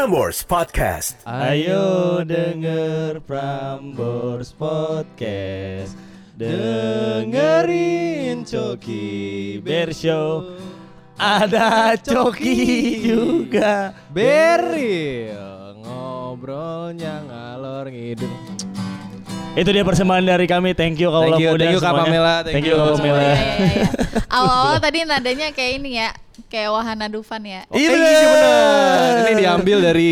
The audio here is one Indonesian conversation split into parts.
Prambors Podcast. Ayo denger Prambors Podcast Dengerin Coki Bear Show Ada Coki juga Beril ngobrolnya ngalor ngidul. Itu dia persembahan dari kami Thank you Thank you, Muda thank you, Kak. Pamela, Thank, thank you you Kak. Pamela. Awal-awal tadi nadanya kayak ini ya, kayak Wahana Dufan ya. Iya Eh, bener. bener. Ini diambil dari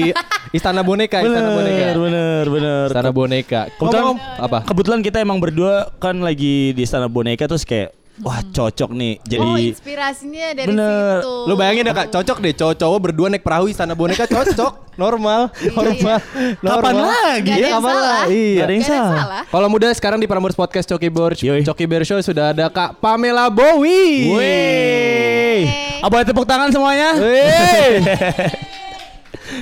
Istana Boneka, Istana Boneka. Bener bener bener Istana Boneka. Kebetulan apa? Kebetulan kita emang berdua kan lagi di Istana Boneka terus kayak Wah cocok nih jadi oh, inspirasinya dari Bener. situ. Lu bayangin ya kak, cocok deh cowok-cowok berdua naik perahu Istana Boneka cocok, normal, normal, Kapan normal. lagi Gak ada ya? Kapan? Iya. Gak ada yang yang salah. salah. Kalau muda sekarang di Prambors Podcast Coki Bear, Yoi. Coki Bear Show sudah ada Kak Pamela Bowie. Wih, apa tepuk tangan semuanya? Wih.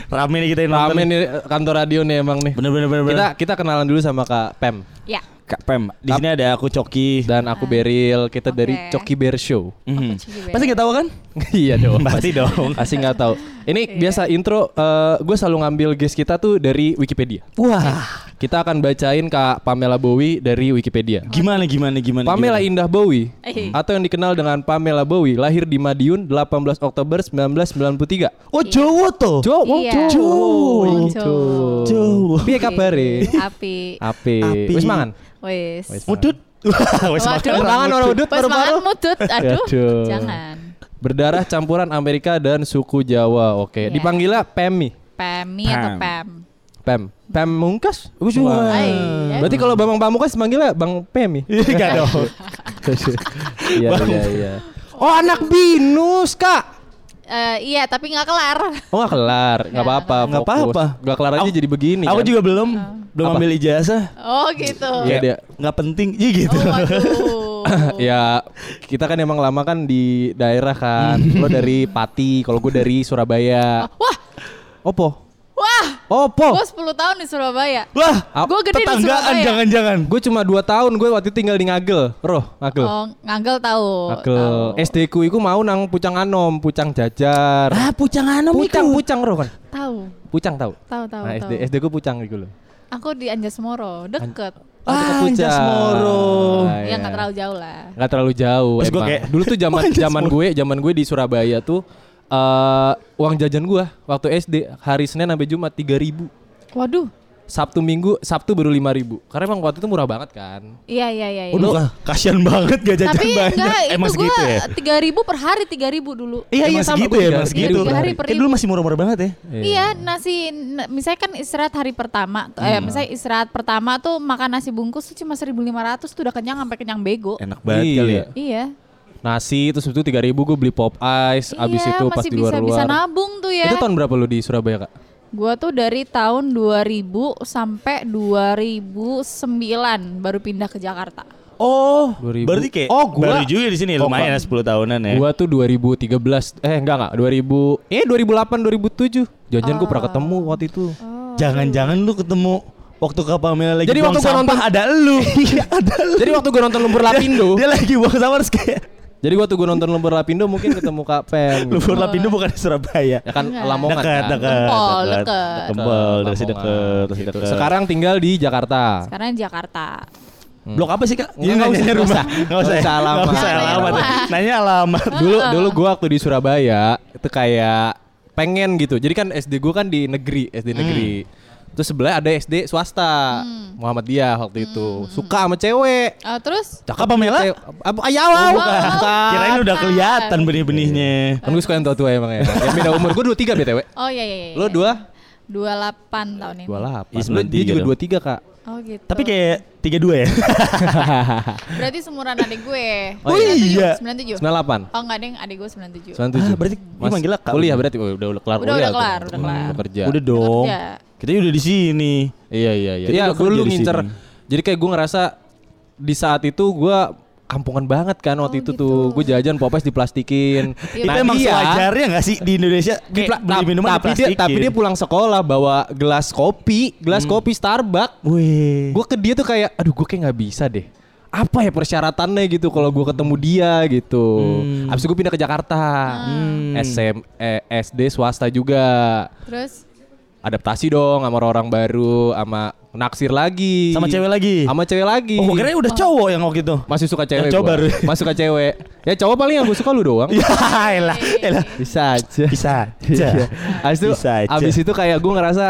Rame nih kita yang nonton. Rame nih kantor radio nih emang nih. Bener bener bener. Kita kita kenalan dulu sama Kak Pem Ya. Kak Pem, di sini ada aku Coki. dan aku Beril. Kita Oke. dari Coki Bear Show. Coki Bear. Pasti nggak tahu kan? iya dong. Pasti dong. Pasti nggak tahu. Ini Iya. biasa intro. gue selalu ngambil guest kita tuh dari Wikipedia. Wah, Kita akan bacain Kak Pamela Bowie dari Wikipedia. gimana gimana gimana? Pamela gimana? Indah Bowie Eh. atau yang dikenal dengan Pamela Bowie lahir di Madiun 18 Oktober 1993. Oh Jawa toh. Jawa, Iya. Jawa. Jawa. Jawa. Piye kabare? Api. Api. Api. Wis mangan? Wis. Mudut. Wes. Mangan orang udut Pas baru-baru. makan mutut. Aduh. Aduh. Jangan. Berdarah campuran Amerika dan suku Jawa. Oke, Iya. dipanggilnya Pemi. Pemi atau Pam. Pam? Pem. Pem Mungkas? Wah. Hai. Berarti kalau Bang Pamungkas manggilnya Bang Pemi. Enggak dong. Iya iya iya. Oh anak binus kak. Eh, iya, tapi nggak kelar. Oh nggak kelar, nggak apa-apa. Nggak apa-apa. Nggak kelar aja Aku- jadi begini. Aku kan? juga belum belum Apa? ambil ijazah. Oh gitu. Iya dia. nggak penting. Iya gitu. Oh, ya kita kan emang lama kan di daerah kan. Lo dari Pati, kalau gue dari Surabaya. Wah, Opo? wah. Opo? Gue 10 tahun di Surabaya. Wah, Gue gede di tetanggaan Surabaya. jangan-jangan. Gue cuma 2 tahun, gue waktu itu tinggal di Ngagel. Roh, Ngagel. Oh, nganggal tahu. Ngagel. tahu. SD ku iku mau nang Pucang Anom, Pucang Jajar. Ah, pucang anom Pucang, iku. Pucang roh kan? Tahu. Pucang tahu. Tahu tahu Nah, tahu. SD SD ku Pucang iku lho. Aku di Anjasmoro, deket. Oh, dekat Ah. Anjasmoro. Ah, ya iya. nggak terlalu jauh lah. Nggak terlalu jauh Terus emang. kayak, Dulu tuh zaman "Wah, zaman Anjasmoro." gue, zaman gue di Surabaya tuh eh uang jajan gua waktu SD hari Senin sampai Jumat 3000. Waduh. Sabtu Minggu, Sabtu baru 5000. Karena emang waktu itu murah banget kan. Iya iya iya. iya. Udah kasihan banget gak jajan Tapi banyak. enggak, Emang itu gue segitu ya? tiga ribu per hari tiga ribu dulu. Iya iya Emang segitu segitu ya, mas tiga ribu per hari per dulu masih murah-murah banget ya. Iya nasi, n- misalnya kan istirahat hari pertama, Hmm. eh misalnya istirahat pertama tuh makan nasi bungkus tuh cuma 1.500 tuh udah kenyang sampai kenyang bego. Enak banget Iya. kali ya. Iya. Nasi terus itu 3000 gue beli pop ice abis iya, itu pas masih di bisa bisa luar-luar. nabung tuh ya. Itu tahun berapa lu di Surabaya, Kak? Gua tuh dari tahun 2000 sampai 2009 baru pindah ke Jakarta. Oh, 2000. berarti kayak Oh, gua- baru juga di sini Oh, lumayan ya Pak. 10 tahunan ya. Gua tuh 2013 eh enggak enggak 2000 eh 2008 2007. Jajan gue pernah ketemu waktu itu. Jangan-jangan lu ketemu waktu Kak Pamela lagi Jadi buang waktu gua sampah nonton- ada lu. Iya, ada lu. Jadi waktu gue nonton Lumpur Lapindo, Dia lagi buang sampah kayak jadi waktu gue nonton Lumpur Lapindo mungkin ketemu Kak Pem. lu buang Lapindo bukan di Surabaya. Ya kan Enggak. Lamongan Dekat, kan. dekat, dekat. dekat. Dari dekat, dari sini gitu. dekat. Sekarang tinggal di Jakarta. Sekarang di Jakarta. Blok apa sih kak? Nggak Ini usah, nanya nggak rumah. usah. Nggak usah. Usah ya? alamat. Nggak usah Nanya alamat. rumah. Nanya alamat. Dulu dulu gue waktu di Surabaya itu kayak pengen gitu. Jadi kan SD gue kan di negeri, SD negeri. Terus sebelah ada SD swasta, Muhammadiyah waktu itu. Suka sama cewek. Oh, terus Kak Pamela? Wow. Bukan. Kirain udah kelihatan benih-benihnya. Kan gue suka yang tua-tua emang ya. Yang beda umur gue 23 BTW. Oh iya iya iya. Lo iya. 2 28 tahun ini. 28. Iya, Lo dia 93 juga dong. 23, Kak. Oh gitu. Tapi kayak 32 ya? berarti seumuran adik gue. Oh iya. 97. 98. Oh enggak deng, adik gue 97. 97. Ah, berarti dia manggilnya Kak. Kuliah berarti oh, udah udah kelar Udah, kuliah. udah tuh. kelar, udah Hmm, kelar. Kerja. Udah dong. kerja. Kita udah di sini. Iya iya iya. Kita Iya, gue di ngincer. sini. Jadi kayak gue ngerasa di saat itu gue kampungan banget kan waktu Oh, itu gitu. tuh. Gue jajan popes diplastikin. Iya, Itu Nah, emang dia- sewajarnya gak sih di Indonesia? di pla- beli minuman tapi dia tapi dia pulang sekolah bawa gelas kopi, gelas Hmm. kopi Starbucks. Wih. Gue ke dia tuh kayak, aduh gue kayak nggak bisa deh. Apa ya persyaratannya gitu kalau gue ketemu dia gitu. Hmm. Abis itu gue pindah ke Jakarta. Hmm. SM, eh, SD swasta juga. Terus adaptasi dong sama orang baru, sama naksir lagi. Sama cewek lagi. Sama cewek lagi. Oh, gue kira udah cowok yang waktu itu. Masih suka cewek Yang cowok gua. baru. Masih suka cewek. Ya cowok paling yang gue suka lu doang. Ya, elah, elah. Bisa aja. Bisa Iya. aja. Abis itu, Bisa aja. abis itu kayak gue ngerasa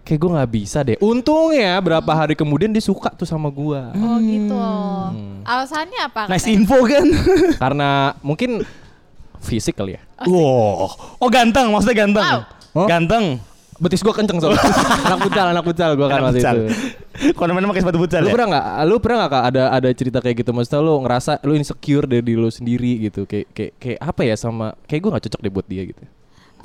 kayak gue nggak bisa deh. Untungnya berapa hari kemudian dia suka tuh sama gue. Oh gitu. Hmm. Alasannya apa? Nice info kan. Karena mungkin fisik kali ya. wow. Oh ganteng, maksudnya ganteng. Wow. Hah? Ganteng. Betis gue kenceng soalnya. anak futsal, anak futsal gue kan waktu itu. Kalau namanya pakai sepatu futsal Lu ya? pernah nggak? Lu pernah nggak kak ada ada cerita kayak gitu? Maksudnya lu ngerasa lu insecure dari lu sendiri gitu? Kayak kayak kayak apa ya sama? Kayak gue nggak cocok deh buat dia gitu.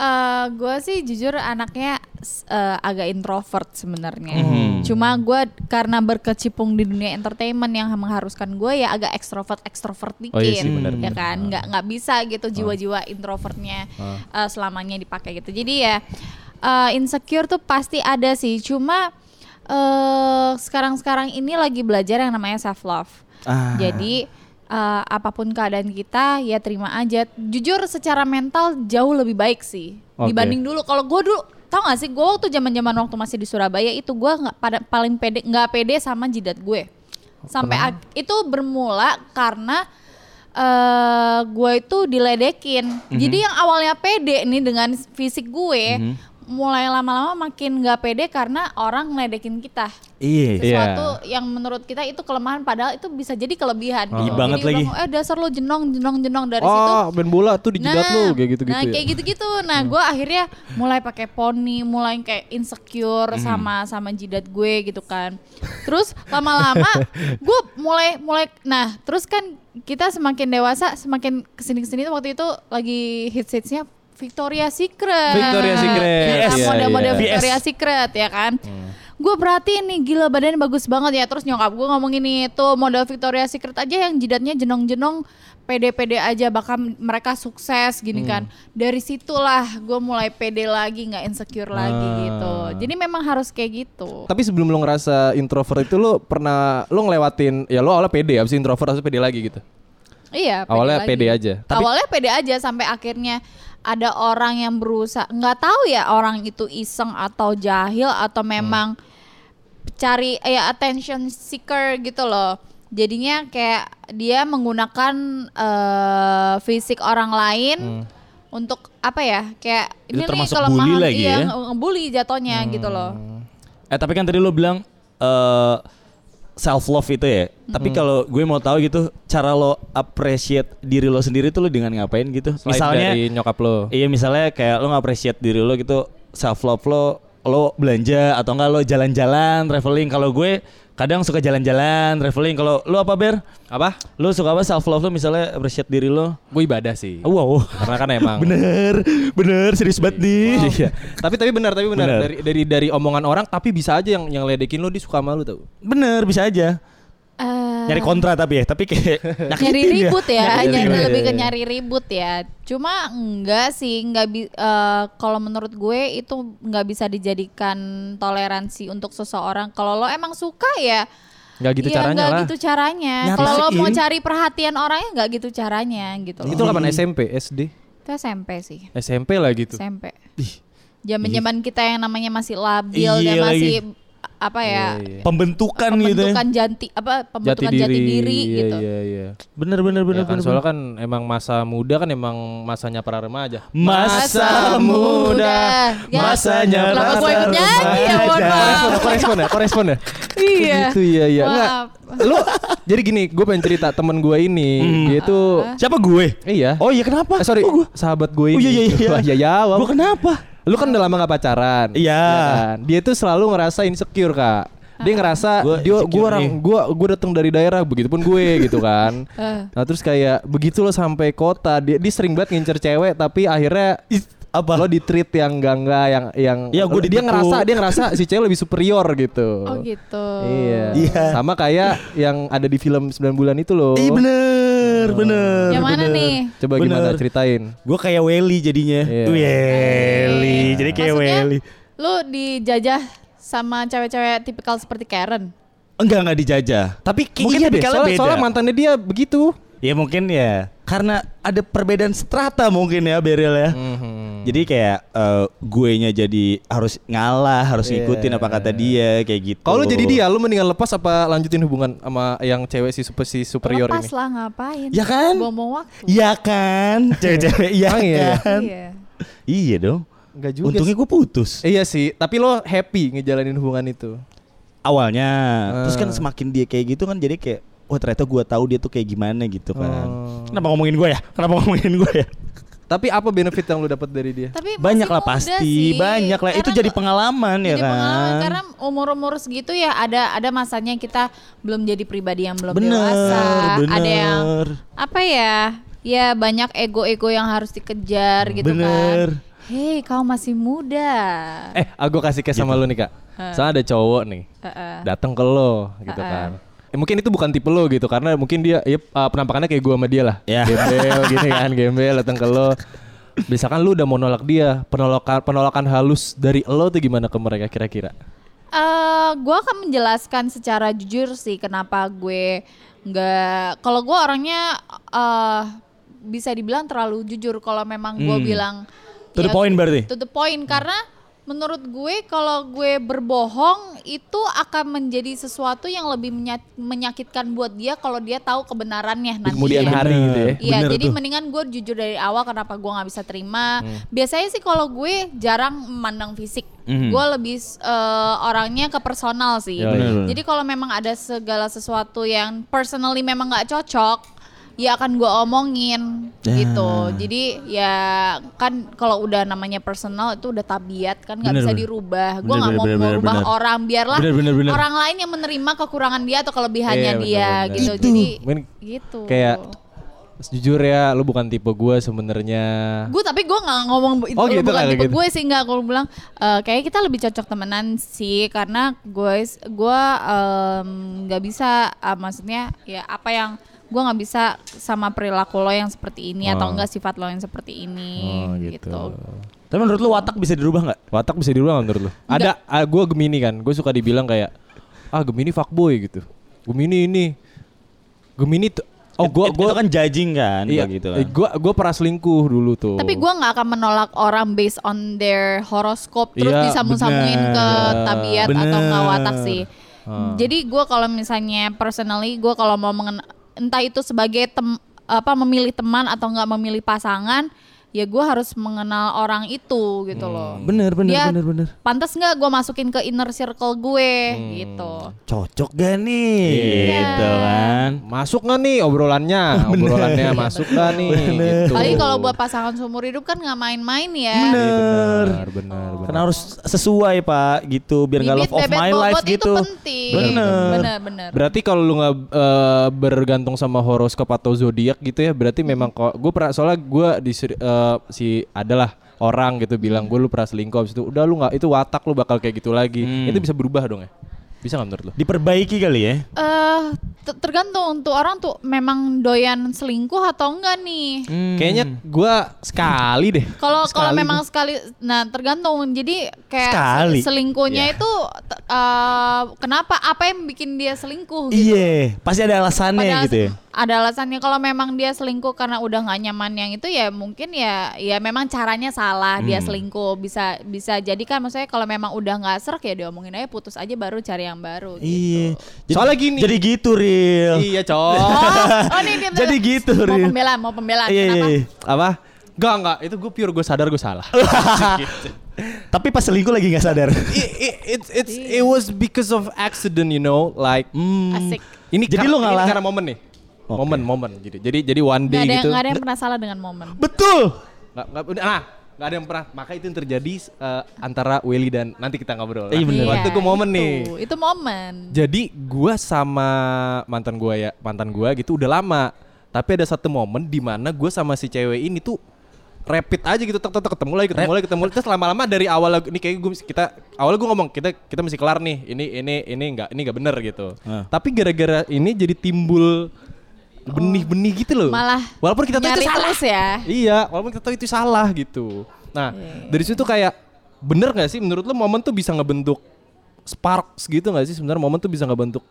Eh, gue sih jujur anaknya eh, agak introvert sebenarnya. Mhm. Cuma gue karena berkecimpung di dunia entertainment yang mengharuskan gue ya agak ekstrovert ekstrovert dikit, Oh iya sih, benar, ya kan? Nggak nggak bisa gitu jiwa-jiwa introvertnya eh, selamanya dipakai gitu. Jadi ya eh, insecure tuh pasti ada sih. Cuma eh sekarang-sekarang ini lagi belajar yang namanya self love. Ah. Jadi eh, apa pun keadaan kita ya terima aja. Jujur secara mental jauh lebih baik sih Oke. dibanding dulu. Kalau gue dulu tau gak sih gue waktu zaman-zaman waktu masih di Surabaya itu gue nggak pada paling pede nggak pede sama jidat gue. Sampai ag- itu bermula karena eh gue itu diledekin. Mhm. Jadi yang awalnya pede nih dengan fisik gue mulai lama-lama makin nggak pede karena orang ngeledekin kita Iya. sesuatu yang menurut kita itu kelemahan padahal itu bisa jadi kelebihan gitu. Iya banget Jadi lagi. bilang, eh dasar lo jenong jenong jenong dari situ. Oh, main bola tuh di jidat lu kayak gitu-gitu nah ya. kayak gitu-gitu. Nah, gue akhirnya mulai pakai poni, mulai kayak insecure sama sama jidat gue gitu kan. Terus lama-lama gue mulai mulai nah, terus kan kita semakin dewasa, semakin ke sini-kesini tuh waktu itu lagi hits-hitsnya Victoria Secret. Victoria's Secret. Iya, Iya, model-model iya. Victoria Secret ya kan. Gue perhatiin nih gila badannya bagus banget ya Terus nyokap gue ngomong ini Tuh model Victoria Secret aja yang jidatnya jenong-jenong Pede-pede aja Bahkan mereka sukses gini kan Dari situlah gue mulai pede lagi nggak insecure lagi Ah. gitu Jadi memang harus kayak gitu Tapi sebelum lu ngerasa introvert itu lu pernah lu ngelewatin ya lu awalnya pede abis introvert harus pede lagi gitu. Iya Awalnya lagi. pede aja. Tapi- Awalnya pede aja sampai akhirnya ada orang yang berusaha nggak tahu ya orang itu iseng atau jahil atau memang cari ya attention seeker gitu loh. Jadinya kayak dia menggunakan eh, fisik orang lain untuk apa ya? Kayak Itu ini nih kelemahan bully lagi iya, ya? nge- ngebully jatuhnya gitu loh. Eh tapi kan tadi lo bilang eh self love itu ya. Tapi kalau gue mau tahu gitu cara lo appreciate diri lo sendiri tuh lo dengan ngapain gitu? Selain misalnya dari nyokap lo. Iya misalnya kayak lo appreciate diri lo gitu self love lo lo belanja atau enggak lo jalan-jalan traveling kalau gue kadang suka jalan-jalan traveling. Kalau lo apa ber? Apa? lo suka apa? Self love lo misalnya appreciate diri lo Gue ibadah sih. Oh, wow. Karena kan emang bener bener. Serius banget nih. Iya. tapi tapi benar tapi benar Benar. dari dari dari omongan orang tapi bisa aja yang yang ledekin lo dia suka sama lu tau. bener bisa aja Eh, nyari kontra tapi ya tapi kayak nyari nyakitin ribut ya, Nyari nyari ribut. lebih ke nyari ribut ya. Cuma enggak sih, enggak bi eh, kalau menurut gue itu nggak bisa dijadikan toleransi untuk seseorang. Kalau lo emang suka ya Nggak gitu ya caranya lah. gitu caranya. Nyari Kalau lo mau cari perhatian orangnya nggak gitu caranya gitu loh. Itu kapan SMP, SD, Itu SMP sih. SMP lah gitu. SMP. Ih, Zaman-zaman kita yang namanya masih labil Iya dan lagi. Apa ya? Iya, iya. pembentukan, gitu ya Pembentukan janti apa pembentukan jati diri, iya, gitu. Iya, iya. bener bener bener Ya kan, bener, soalnya kan emang masa muda kan emang masanya para remaja. Masa muda, masanya Kenapa gue para ikut nyanyi ya mohon remaja. maaf. Korespon ya, korespon ya. Iya. Gitu iya iya. Enggak. Lu jadi gini, gue pengen cerita temen gue ini, Hmm. dia itu siapa gue iya. oh iya kenapa Eh, sorry, Oh, gue sahabat gue Oh, ini. iya, iya, iya. Iya, iya, wah. gue kenapa Lu kan udah lama gak pacaran. Iya. ya kan? Dia tuh selalu ngerasa insecure, Kak. Dia ngerasa Gua dia gua orang nih. gua gua datang dari daerah begitupun gue gitu kan. Eh. Nah, terus kayak begitu lo sampai kota, dia dia sering banget ngincer cewek tapi akhirnya apa lo di treat yang enggak enggak yang yang Iya, gua dia ngerasa dia ngerasa si cewek lebih superior gitu. Oh gitu. Iya. Iya. Sama kayak yang ada di film 9 bulan itu loh. Iya bener bener Yang mana bener. nih? Coba Bener. gimana ceritain? Gue kayak Welly jadinya Iya. Welly Eh, Jadi kayak maksudnya, Welly Lu dijajah sama cewek-cewek tipikal seperti Karen. Enggak enggak dijajah Tapi Mungkin iya deh, soalnya, beda. soalnya mantannya dia begitu. Ya mungkin ya karena ada perbedaan strata mungkin ya Beril ya. Mhm. Jadi kayak eh, gue nya jadi harus ngalah, harus Iya. ngikutin apa kata dia kayak gitu. Kalau lu jadi dia, lu mendingan lepas apa lanjutin hubungan sama yang cewek si super si superior Lepas ini? lah ngapain? Ya kan? Buang-buang waktu. Iya kan, cewek-cewek ya? kan. Iya. Iya dong. Enggak juga. Untungnya gue putus. Iya sih, tapi lo happy ngejalanin hubungan itu. Awalnya, terus kan Ah. semakin dia kayak gitu kan jadi kayak Wah ternyata gue tahu dia tuh kayak gimana gitu kan. Oh. Kenapa ngomongin gue ya? Kenapa ngomongin gue ya? Tapi apa benefit yang lu dapat dari dia? Tapi Banyak lah pasti, sih. banyak lah. Itu jadi pengalaman ya jadi kan. pengalaman karena umur-umur segitu ya ada ada masanya kita belum jadi pribadi yang belum Bener, dewasa. Ada yang bener. apa ya? Ya banyak ego-ego yang harus dikejar gitu Bener. kan. Hei, kau masih muda. Eh, aku kasih kes sama lu nih kak. Soalnya ada cowok nih, Heeh. datang ke lo gitu Heeh. kan. Eh, mungkin itu bukan tipe lo gitu karena mungkin dia ya uh, penampakannya kayak gua sama dia lah. Ya. Gembel gini kan, gembel datang ke lo. Misalkan lu udah mau nolak dia, penolakan penolakan halus dari lo tuh gimana ke mereka kira-kira? Eh, gue akan menjelaskan secara jujur sih kenapa gue nggak. Kalau gue orangnya eh bisa dibilang terlalu jujur. Kalau memang gue Hmm. bilang To the ya, point berarti? To the point karena menurut gue kalau gue berbohong itu akan menjadi sesuatu yang lebih menya- menyakitkan buat dia kalau dia tahu kebenarannya nanti. kemudian hari gitu ya. Iya, jadi tuh. mendingan gue jujur dari awal kenapa gue nggak bisa terima. Hmm. Biasanya sih kalau gue jarang memandang fisik, Mhm. gue lebih eh, orangnya ke personal sih. Ya, bener. Jadi kalau memang ada segala sesuatu yang personally memang nggak cocok, ya akan gue omongin Ya. gitu. Jadi ya kan kalau udah namanya personal itu udah tabiat kan nggak Bener, bisa bener. dirubah. Gue Bener, nggak mau bener, bener, merubah bener. orang, biarlah Bener, bener, bener. orang lain yang menerima kekurangan dia atau kelebihannya bener, dia bener. gitu. Itu. Jadi Mungkin gitu. kayak jujur ya, lu bukan tipe gua sebenarnya. gue tapi gue nggak ngomong itu Oh, gitu, bukan tipe gitu. gue sih nggak gue bilang eh, kayak kita lebih cocok temenan sih karena gue gue nggak bisa ah, maksudnya ya apa yang gue nggak bisa sama perilaku lo yang seperti ini atau Oh. enggak sifat lo yang seperti ini Oh gitu. gitu. Tapi menurut lu watak bisa dirubah nggak? Watak bisa dirubah nggak menurut lu? Ada, ah, gue Gemini kan, gue suka dibilang kayak, ah Gemini fuckboy gitu. Gemini ini, Gemini tuh, oh gue itu kan judging kan iya, gitu kan. gue gue pernah selingkuh dulu tuh. Tapi gue nggak akan menolak orang based on their horoscope terus Iya, disambung-sambungin ke bener. tabiat atau nggak watak Bener. sih. Hmm. Jadi gue kalau misalnya personally gue kalau mau mengen entah itu sebagai tem apa memilih teman atau nggak memilih pasangan, ya gue harus mengenal orang itu gitu loh. Bener bener Dia bener bener. Pantas nggak gue masukin ke inner circle gue gitu. Cocok gak nih? Iya. Gitu kan. masuk nggak nih obrolannya, obrolannya masuk nggak nih? Gitu. Apalagi kalau buat pasangan seumur hidup kan nggak main-main ya. Iya, Bener. benar, benar, benar. Kan harus sesuai pak gitu biar nggak love of bebet my bobot life itu gitu. penting. Bener. Bener bener. Berarti kalau lu nggak eh, bergantung sama horoskop atau zodiak gitu ya, berarti memang kok gue pernah soalnya gue di eh, si adalah orang gitu bilang gue lu pernah selingkuh abis itu udah lu nggak itu watak lu bakal kayak gitu lagi. Hmm. Itu bisa berubah dong ya? Bisa nggak menurut lu? Diperbaiki kali ya. eh te- tergantung untuk orang tuh memang doyan selingkuh atau enggak nih. Hmm. Kayaknya gue sekali deh. Kalau kalau memang gua. sekali, nah tergantung. Jadi kayak Sekali? selingkuhnya Iya. itu eh, kenapa? Apa yang bikin dia selingkuh? Gitu. Iya, pasti ada alasannya Padahal gitu ya. Ada alasannya kalau memang dia selingkuh karena udah nggak nyaman yang itu ya mungkin ya ya memang caranya salah dia Hmm. selingkuh bisa bisa jadi kan maksudnya kalau memang udah nggak serak ya diomongin aja putus aja baru cari yang baru. Gitu. Iya. Jadi- Soalnya gini. Jadi gitu real. Iya cowok. Oh, oh nih dia Jadi gitu, mau Rin. pembelaan mau pembelaan Iya, iya, kenapa? iya. Apa? Enggak enggak, itu gue pure gue sadar gue salah. Tapi pas selingkuh lagi nggak sadar. it, it, it's it's it was because of accident you know like Hmm. Asik. ini Jadi kar- lu ngalah- ini karena momen nih Oke. momen momen jadi jadi jadi one Gak day ada, gitu nggak ada yang pernah salah dengan momen. Betul. nggak nggak udah nah nggak ada yang pernah maka itu yang terjadi eh, antara Willy dan nanti kita ngobrol Iya, bener. waktu gue momen itu, nih Itu momen. jadi gua sama mantan gua ya mantan gua gitu udah lama tapi ada satu momen di mana gua sama si cewek ini tuh rapid aja gitu tek tek ketemu lagi ketemu lagi ketemu lagi terus lama-lama dari awal ini kayak gue kita awalnya gue ngomong kita kita mesti kelar nih ini ini ini enggak ini enggak bener gitu Ah. tapi gara-gara ini jadi timbul benih-benih gitu loh. Malah walaupun kita tahu itu salah. ya. iya walaupun kita tahu itu salah gitu. Nah dari situ kayak bener nggak sih? Menurut lo momen tuh bisa ngebentuk sparks gitu nggak sih? Sebenarnya momen tuh bisa ngebentuk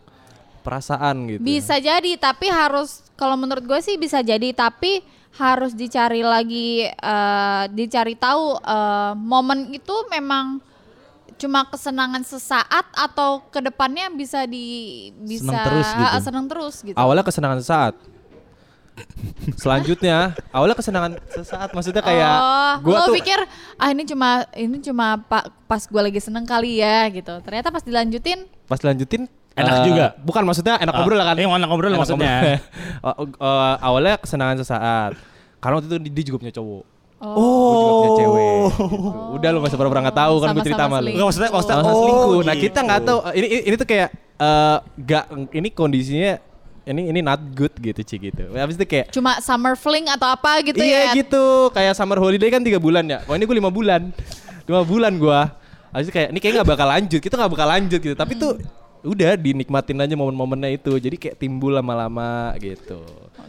perasaan gitu. Bisa jadi, tapi harus kalau menurut gue sih bisa jadi, tapi harus dicari lagi, eh, dicari tahu eh, momen itu memang cuma kesenangan sesaat atau ke depannya bisa di bisa Senang terus gitu. Ah, senang terus gitu. Awalnya kesenangan sesaat. Selanjutnya, awalnya kesenangan sesaat maksudnya kayak oh, gua lo tuh pikir ah ini cuma ini cuma pas gue lagi seneng kali ya gitu. Ternyata pas dilanjutin pas lanjutin Enak eh, juga. Bukan maksudnya enak ngobrol lah kan. Iya, enak ngobrol maksudnya. ngobrol. Oh, eh, awalnya kesenangan sesaat. Karena waktu itu dia juga punya cowok. oh, cewek. Gitu. Udah lu gak pernah nggak tahu kan gue cerita sama lu. Enggak maksudnya maksudnya oh, selingkuh. Nah gitu. kita nggak tahu. Ini ini, ini tuh kayak eh gak ini kondisinya ini ini not good gitu Ci gitu. Habis itu kayak cuma summer fling atau apa gitu iya ya. gitu. Kayak summer holiday kan tiga bulan ya. Kalau ini gue lima bulan. lima bulan gue. Habis itu kayak ini kayak nggak bakal lanjut. Kita nggak bakal lanjut gitu. Tapi tuh udah dinikmatin aja momen-momennya itu. Jadi kayak timbul lama-lama gitu.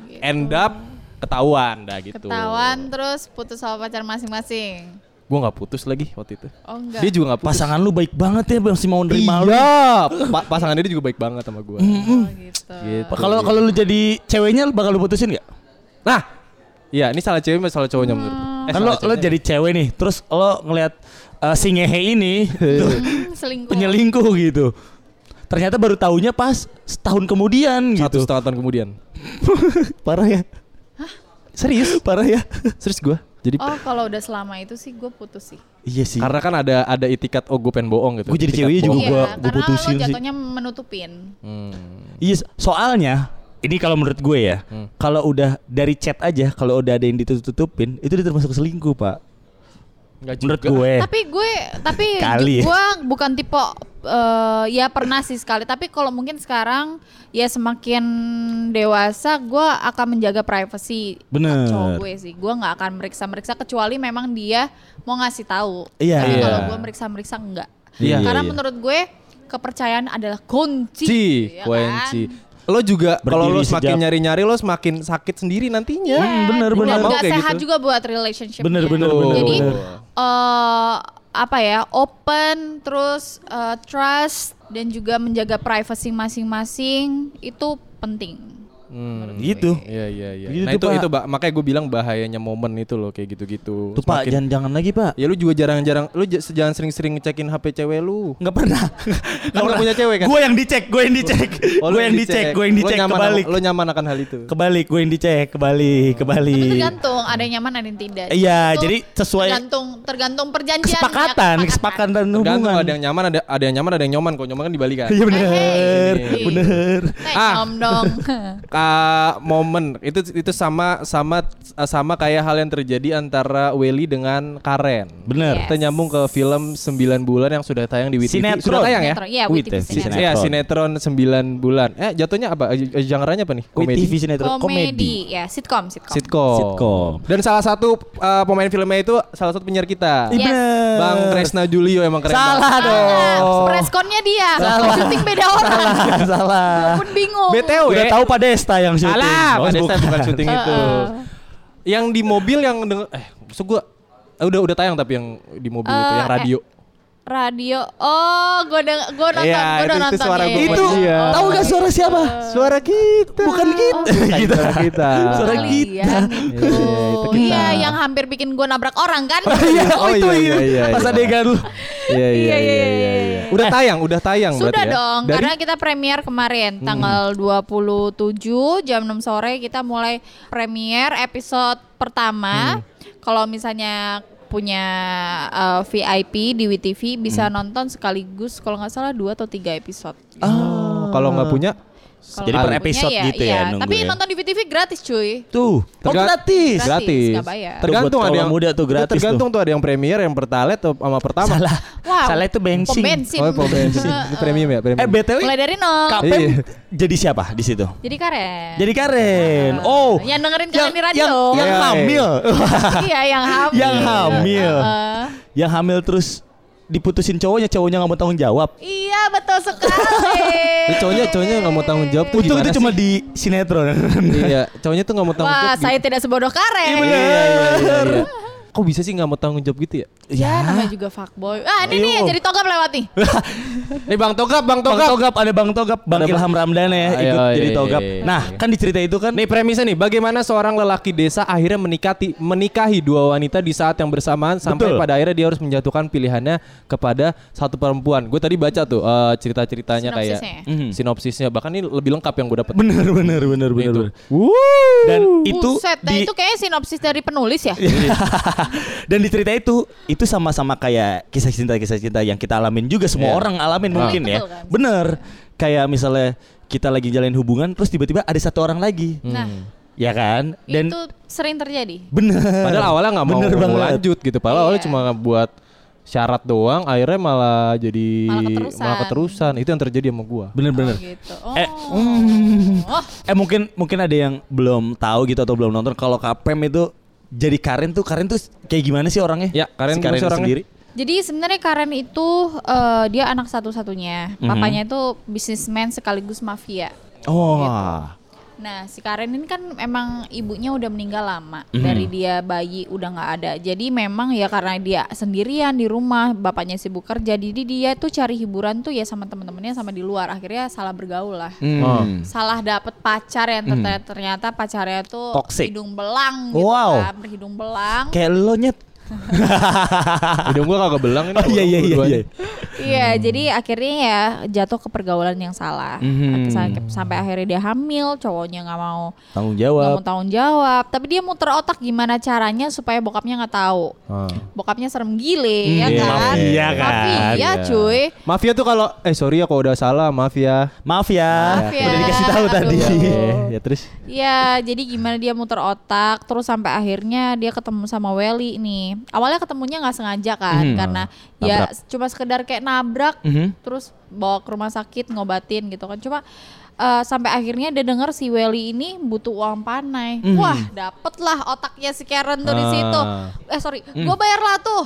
gitu. End up ketahuan dah gitu. Ketahuan terus putus sama pacar masing-masing. Gue nggak putus lagi waktu itu. Oh enggak. Dia juga nggak putus. Pasangan lu baik banget ya masih mau nerima lu. Iya, pa- pasangan dia juga baik banget sama gue. Oh gitu. Gitu. Kalau kalau lu jadi ceweknya lu bakal lu putusin nggak? Nah, iya ini salah cewek atau salah cowoknya menurut? lu? Eh, kan lo jadi cewek nih, terus lo ngelihat eh, si ngehe ini tuh, Hmm, selingkuh. penyelingkuh gitu. Ternyata baru tahunya pas setahun kemudian satu gitu. setengah tahun kemudian. Parah ya. Serius? Parah ya. Serius gue. Jadi Oh kalau udah selama itu sih gue putus sih. iya sih. karena kan ada ada itikat oh gue pengen bohong gitu. Gua jadi ceweknya juga iya, gua- gua karena putusin lo sih. jatuhnya menutupin. Hmm. Iya, soalnya ini kalau menurut gue ya, Hmm. kalau udah dari chat aja, kalau udah ada yang ditutup-tutupin, itu udah termasuk selingkuh, Pak. Nggak Menurut juga. gue. Tapi gue tapi Kali gue bukan tipe eh, ya pernah sih sekali. Tapi kalau mungkin sekarang ya semakin dewasa gue akan menjaga privasi Bener. cowok gue sih. Gue nggak akan meriksa-meriksa kecuali memang dia mau ngasih tahu. Iya. Tapi Iya. kalau gue meriksa-meriksa enggak. Iya, Karena iya. menurut gue kepercayaan adalah kunci. Ci, ya kunci. kan? Lo juga kalau lo semakin nyari-nyari lo semakin sakit sendiri nantinya. Hmm, bener, Dan bener. Kayak sehat gitu. juga buat relationship. Bener, bener, bener, Jadi bener. eh apa ya open terus eh, trust dan juga menjaga privasi masing-masing itu penting. Hmm. Gitu. Iya iya iya. Gitu nah tuh, itu Pak. itu Pak. makanya gue bilang bahayanya momen itu loh kayak gitu-gitu. Tuh Pak, Semakin- jangan jangan lagi Pak. Ya lu juga jarang-jarang lu jangan sering-sering ngecekin HP cewek lu. Nggak pernah. Kan nggak punya cewek kan? Gue yang dicek, gue yang dicek, Oh, lu gue yang dicek, gue yang Lu dicek nyaman kebalik, Lo nyaman akan hal itu. kebalik, gue yang dicek, kebalik, kebalik. tergantung ada yang nyaman ada yang tidak. Iya, jadi sesuai tergantung tergantung perjanjian Kesepakatan, ya, kesepakatan Tergantung hubungan. ada yang nyaman ada ada yang nyaman ada yang nyoman. Kalau nyoman kan dibalikan. Iya bener. Nah, Ah. dong. Ka momen itu itu sama sama sama kayak hal yang terjadi antara Welly dengan Karen. Bener. Kita nyambung ke film 9 bulan yang sudah tayang di WTV. Sinetron. Sudah tayang ya? Sinetron, Iya, tes, sinetron. Iya, sinetron 9 bulan. Eh, jatuhnya apa? Eh, Genre-nya apa nih? Komedi. Sinetron komedi. Komedi, ya sitkom, sitkom. Sitkom. Sitkom. Dan salah satu uh, pemain filmnya itu salah satu penyiar kita. Iya Yes. Bang Kresna Julio emang keren Salah banget. dong. Preskonnya dia, Salah. syuting beda orang. Salah, salah. Pun bingung. BTW. Udah tahu Pak Desta yang syuting. Alah, Oh, Pak Desta bukan syuting itu. Yang di mobil yang denger, eh, maksud gua eh, udah udah tayang tapi yang di mobil itu Eh, yang radio. Radio. Oh, gue udah gue nonton, Iya, gue itu- udah itu nonton. suara ya, Itu ya. Iya. tahu gak suara siapa? Suara kita. Bukan kita. Kita. Suara kita. Suara Kalian kita. itu. Iya, kita. Iya, yang hampir bikin gue nabrak orang kan? Iya, oh, Oh, itu iya, iya. iya, iya, Pas iya. adegan lu. Iya iya Iya, iya iya, iya. iya. Udah tayang, udah tayang Sudah berarti ya. dong, karena kita premier kemarin tanggal 27 jam 6 sore kita mulai premier episode pertama. Kalau misalnya punya uh, VIP di WTV bisa nonton sekaligus kalau nggak salah dua atau tiga episode. Oh, kalau nggak punya Kalau Jadi per episode gitu ya, nunggu Tapi ya. nonton di WTV gratis cuy. Tuh, oh gratis. Gratis, gratis. nggak bayar. Tergantung Tuh, ada yang muda tuh gratis Tergantung tuh. ada yang premier, yang pertalite atau sama pertama. Salah. Wow. Salah itu bensin. Pom bensin. Oh, pom bensin. Itu premium ya, premium. Eh BTW Mulai dari nol. Kapem Iya. jadi siapa di situ? Jadi karen. Jadi Karen. Oh. Yang dengerin kalian di radio. Yang, yang Iya. hamil. iya, yang hamil. yang hamil. Heeh. yang hamil terus diputusin cowoknya, cowoknya nggak mau tanggung jawab. Iya betul sekali. Cowoknya cowoknya nggak mau tanggung jawab tuh Untung itu cuma di sinetron. Iya, cowoknya tuh nggak mau tanggung Wah jawab. saya tidak sebodoh karen. Iya, iya, iya, iya. Kok bisa sih nggak mau tanggung jawab gitu ya? Ya, namanya juga fuckboy. Ah, ini nih Ayo. jadi togam lewat nih. Nih Bang Togap, Bang Bang Togap. Togap ada Bang Togap, Bang Ada Bang- Ilham Ramdana ya Ayo, ikut iya, jadi iya, Togap. iya, iya. Nah, kan di cerita itu kan Nih premisnya nih, bagaimana seorang lelaki desa akhirnya menikati menikahi dua wanita di saat yang bersamaan sampai Betul. pada akhirnya dia harus menjatuhkan pilihannya kepada satu perempuan. Gue tadi baca tuh eh, cerita-ceritanya kayak Sinopsisnya. Mhm. sinopsisnya bahkan ini lebih lengkap yang gue dapat. bener bener bener bener. Itu. bener. Dan itu Buset, nah di itu kayaknya sinopsis dari penulis ya. dan di cerita itu itu sama-sama kayak kisah cinta kisah cinta yang kita alamin juga semua Iya. orang alamin mungkin ya. Betul kan? Bener. Kayak misalnya kita lagi jalin hubungan terus tiba-tiba ada satu orang lagi. Nah, Ya kan? Dan itu sering terjadi. bener. Padahal awalnya nggak mau, Bener mau banget. lanjut gitu. Padahal awalnya Iya. cuma buat syarat doang, akhirnya malah jadi Malah keterusan. malah keterusan. Itu yang terjadi sama gua. Bener-bener. Oh, gitu. Oh. Eh, Oh, Eh mungkin mungkin ada yang belum tahu gitu atau belum nonton kalau Kapem itu jadi Karen tuh Karen tuh kayak gimana sih orangnya? Ya, Karen si Karen sih orangnya? sendiri. Jadi sebenarnya Karen itu eh, dia anak satu-satunya. Mhm. Papanya itu bisnismen sekaligus mafia. Oh. Nah, si Karen ini kan emang ibunya udah meninggal lama Mhm. dari dia bayi udah nggak ada. Jadi memang ya karena dia sendirian di rumah, bapaknya sibuk kerja, jadi dia tuh cari hiburan tuh ya sama temen-temennya sama di luar. Akhirnya salah bergaul lah. Hmm. Salah dapet pacar yang ternyata, ternyata pacarnya tuh Toxic. hidung belang gitu Wow. kan, berhidung belang. Kayak lo nyet. Hidung gua kagak belang ini. Oh iya iya iya. iya. Iya, jadi akhirnya ya jatuh ke pergaulan yang salah. Mhm. Sampai, sampai akhirnya dia hamil, cowoknya nggak mau Tanggung nggak mau jawab. tanggung jawab. Tapi dia muter otak gimana caranya supaya bokapnya nggak tahu. Ah. Bokapnya serem gile, ya iya, kan? mafia kan. Mafia, Iya. cuy. Mafia tuh kalau eh sorry ya kalau udah salah, maaf ya. Maaf ya. Maaf ya. Udah dikasih tahu Aduh. tadi. Oke, ya terus. Ya, jadi gimana dia muter otak, terus sampai akhirnya dia ketemu sama Welly nih. Awalnya ketemunya nggak sengaja kan, Mhm. karena ya Nabrak. cuma sekedar kayak nabrak, Mhm. terus bawa ke rumah sakit ngobatin gitu kan. Cuma eh, sampai akhirnya dia dengar si Welly ini butuh uang panai. Mhm. Wah, dapet lah otaknya si Karen tuh di Ah. situ. Eh sorry, gua bayar lah tuh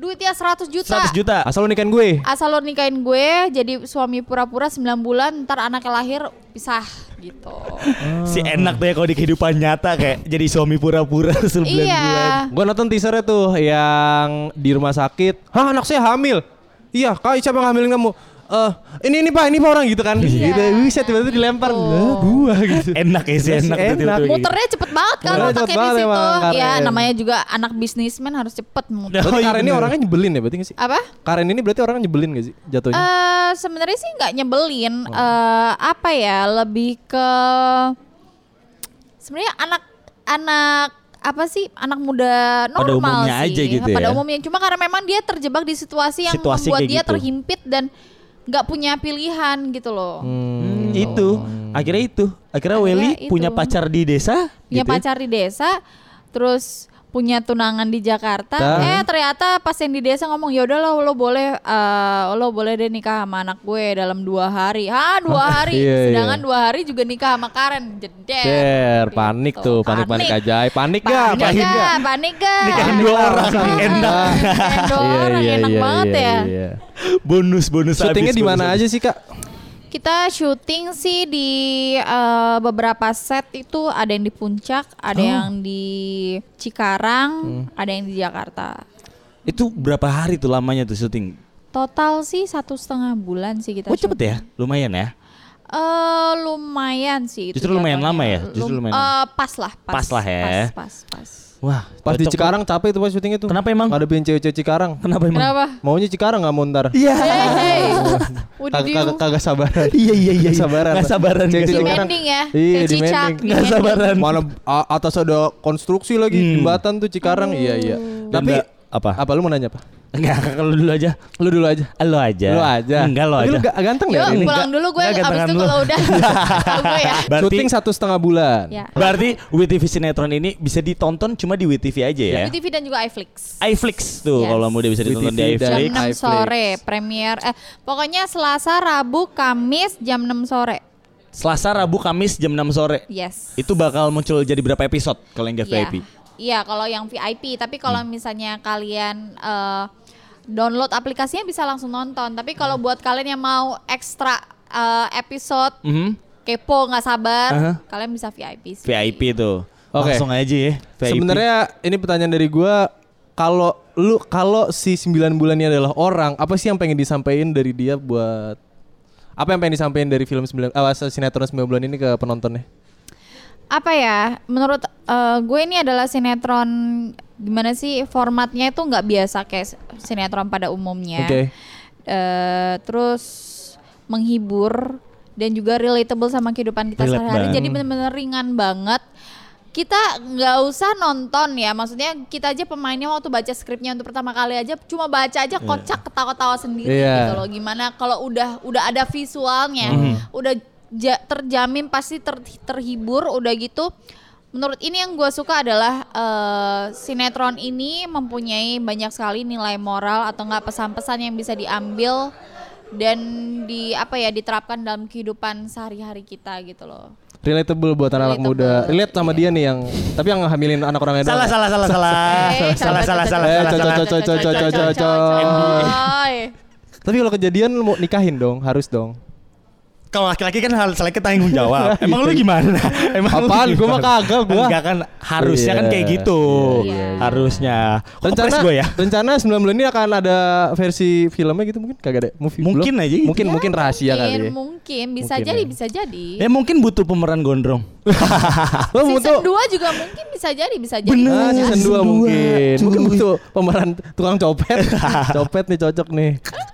duitnya 100 juta. 100 juta. Asal lu nikahin gue. Asal lo nikahin gue jadi suami pura-pura 9 bulan ntar anaknya lahir pisah gitu. Si enak tuh ya kalau di kehidupan nyata kayak jadi suami pura-pura 9 iya. bulan. Gue nonton teasernya tuh yang di rumah sakit. Hah anak saya hamil. Iya, kak siapa yang hamilin kamu? Eh, ini ini pak, ini pak orang gitu kan. Iya. Gitu, bisa tiba-tiba dilempar. Lah, gua gitu. Enak ya sih Enak, enak. gitu. Muternya cepet banget kan otaknya cepet di banget situ. emang, Ya namanya juga anak bisnismen harus cepet muter. Oh, Berarti iya Karen ini orangnya nyebelin ya berarti gak sih? Apa? Karen ini berarti orangnya nyebelin gak sih jatuhnya? Eh sebenarnya sih nggak nyebelin. Oh. Eh apa ya? Lebih ke sebenarnya anak anak apa sih anak muda normal Pada umumnya sih. aja gitu Pada ya. umumnya cuma karena memang dia terjebak di situasi yang Situasi membuat dia gitu. terhimpit dan nggak punya pilihan gitu loh. Hmm, itu. Akhirnya itu. Akhirnya Akhirnya Welly itu. punya pacar di desa punya gitu ya. pacar di desa, terus punya tunangan di Jakarta. Ta- Eh ternyata pas yang di desa ngomong ya udah lo lo boleh eh, lo boleh deh nikah sama anak gue dalam dua hari. Hah dua hari? Iya, iya. Sedangkan dua hari juga nikah sama Karen. Jeder. Der, panik Gitu. tuh, panik-panik ajaib. Panik gak? Panik Nikahin gak? nggak? Panik gak? Nikahin dua orang enak. Dua orang enak banget ya. iya. Bonus bonus Syutingnya di mana aja sih kak? Kita syuting sih di eh, beberapa set itu ada yang di Puncak, ada Oh. yang di Cikarang, Hmm. ada yang di Jakarta. Itu berapa hari tuh lamanya tuh syuting? Total sih satu setengah bulan sih kita. Oh cepet ya? Lumayan ya? Eh lumayan sih. itu Justru lumayan jatuhnya. lama ya? Justru Lum- lumayan eh, pas lah. Pas, Pas lah ya. Pas, pas, pas. Wah, Pas di. Cikarang capek tuh pas syutingnya tuh. Kenapa emang? Ngadepin cewek-cewek Cikarang. Kenapa emang? Kenapa? Maunya Cikarang nggak mau ntar. Iya. Hey, hey. Udah Kagak kagak- sabaran. Iya iya iya. Nggak sabaran. Nggak sabaran. Sabaran. Demanding ya. Iya, Kayak demanding. cicak. Nggak demanding. sabaran. Mana atas ada konstruksi lagi Hmm. jembatan tuh Cikarang. Iya iya. Tapi apa? apa lu mau nanya apa? Enggak, kalau dulu aja. Lu dulu aja. Lo aja. Lu aja. Enggak lo Tapi aja. Lu ga- ganteng Yuk ya? ini? pulang dulu gue abis itu lu. kalau udah ya. Berarti Syuting satu setengah bulan. Ya. berarti WTV Sinetron ini bisa ditonton cuma di WTV aja ya. Di TV dan juga iFlix. iFlix tuh Yes. kalau mau dia bisa ditonton di WTV Jam iFlix. 6 iFlix. sore premier eh pokoknya Selasa, Rabu, Kamis jam 6 sore. Selasa, Rabu, Kamis jam 6 sore. Yes. Itu bakal muncul jadi berapa episode kalau yang gak Iya. VIP? Iya, kalau yang VIP, tapi kalau Hmm. misalnya kalian eh, download aplikasinya bisa langsung nonton. Tapi kalau Hmm. buat kalian yang mau ekstra eh, episode Mhm. kepo nggak sabar, Aha. kalian bisa VIP sih. VIP tuh. Oke. Langsung aja ya. VIP. Sebenarnya ini pertanyaan dari gua kalau lu kalau si 9 bulan ini adalah orang, apa sih yang pengen disampaikan dari dia buat apa yang pengen disampaikan dari film 9 uh, sinetron 9 bulan ini ke penontonnya? Apa ya menurut eh, gue ini adalah sinetron gimana sih formatnya itu nggak biasa kayak sinetron pada umumnya. Oke. Eh, terus menghibur dan juga relatable sama kehidupan kita sehari-hari. jadi bener-bener ringan banget. Kita nggak usah nonton ya maksudnya kita aja pemainnya waktu baca skripnya untuk pertama kali aja cuma baca aja kocak ketawa-tawa sendiri Iya. gitu loh. Gimana kalau udah udah ada visualnya udah ja- terjamin pasti ter- terhibur udah gitu menurut ini yang gue suka adalah eh, sinetron ini mempunyai banyak sekali nilai moral atau enggak pesan-pesan yang bisa diambil dan di apa ya diterapkan dalam kehidupan sehari-hari kita gitu loh Relatable buat anak-anak Relatable. muda. Relate sama dia nih yang tapi yang hamilin anak orangnya Salah, salah, salah, salah. Eh, Salah, salah, salah, Eh, salah, cocok, salah. cocok, cocok, cocok, cocok. coy. Tapi kalau kejadian lu mau nikahin dong, harus dong. Kalau laki-laki kan hal seleknya tanggung jawab. Emang lu gimana? Emang Apaan? Gua mah kagak, gua. Enggak kan harusnya kan Iya. kayak gitu. Iya, iya. Harusnya. Rencana Rencana gue ya. rencana 9 bulan ini akan ada versi filmnya gitu mungkin kagak ada movie Mungkin belum? aja gitu. Mungkin mungkin rahasia kali ya. mungkin, mungkin bisa Mungkin jadi ya. bisa jadi Ya mungkin butuh pemeran gondrong. Lo season butuh 2 juga mungkin bisa jadi bisa jadi Bener. Ah, season 2 Season dua, mungkin. cuy. Mungkin butuh pemeran tukang copet. copet nih cocok nih.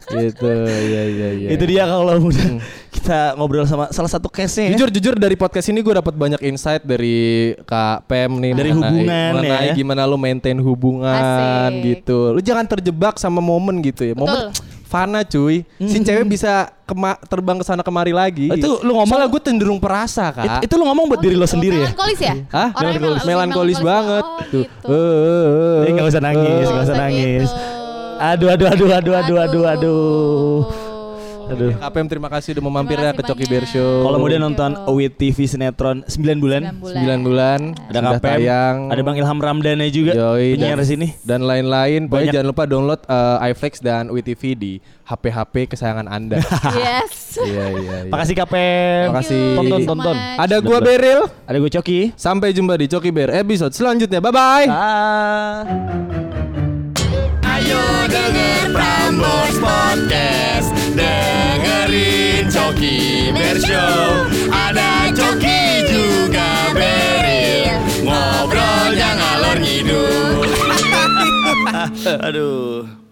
gitu. Iya iya iya. Itu dia kalau udah kita ngobrol sama salah satu case-nya ya. Jujur jujur dari podcast ini gue dapat banyak insight dari Kak Pem nih Dari mengenai- hubungan mengenai ya. gimana lu maintain hubungan Asik. gitu. Lu jangan terjebak sama momen gitu ya. Momen fana cuy. Si cewek bisa kema- terbang ke sana kemari lagi. Itu lu ngomong- Soalnya gue cenderung perasa, Kak. It- itu lu ngomong buat diri lo sendiri ya? melankolis ya Hah? Orangnya Melankolis, mel- melankolis banget. oh, Tuh. gitu. Eh, eh, eh, Eh, nggak usah nangis, eh. nggak usah Nggak nangis. gitu. Aduh, aduh, aduh, aduh, aduh, aduh, aduh. Aduh. Kak Pem terima kasih udah memampir ya Terima ke Coki. Bear Show. Kalau mau dia nonton. Awit TV sinetron 9 bulan. 9 Sembilan bulan. bulan Ada Kapem, tayang. ada Bang Ilham Ramdana juga. Yoi, penyiar sini. dan lain-lain. Pokoknya jangan lupa download eh, iFlex dan WeTV di HP-HP kesayangan Anda. yes iya iya. iya. Makasih Kapem. Makasih. Tonton, tonton. Ada gua. Beril. Ada gue Coki. Sampai jumpa di Coki Bear episode selanjutnya. Bye bye. Ah. Ayo denger Prambors Podcast Dengerin Coki Bear Ada Coki juga Beril. Ngobrolnya ngalor ngidul. Aduh.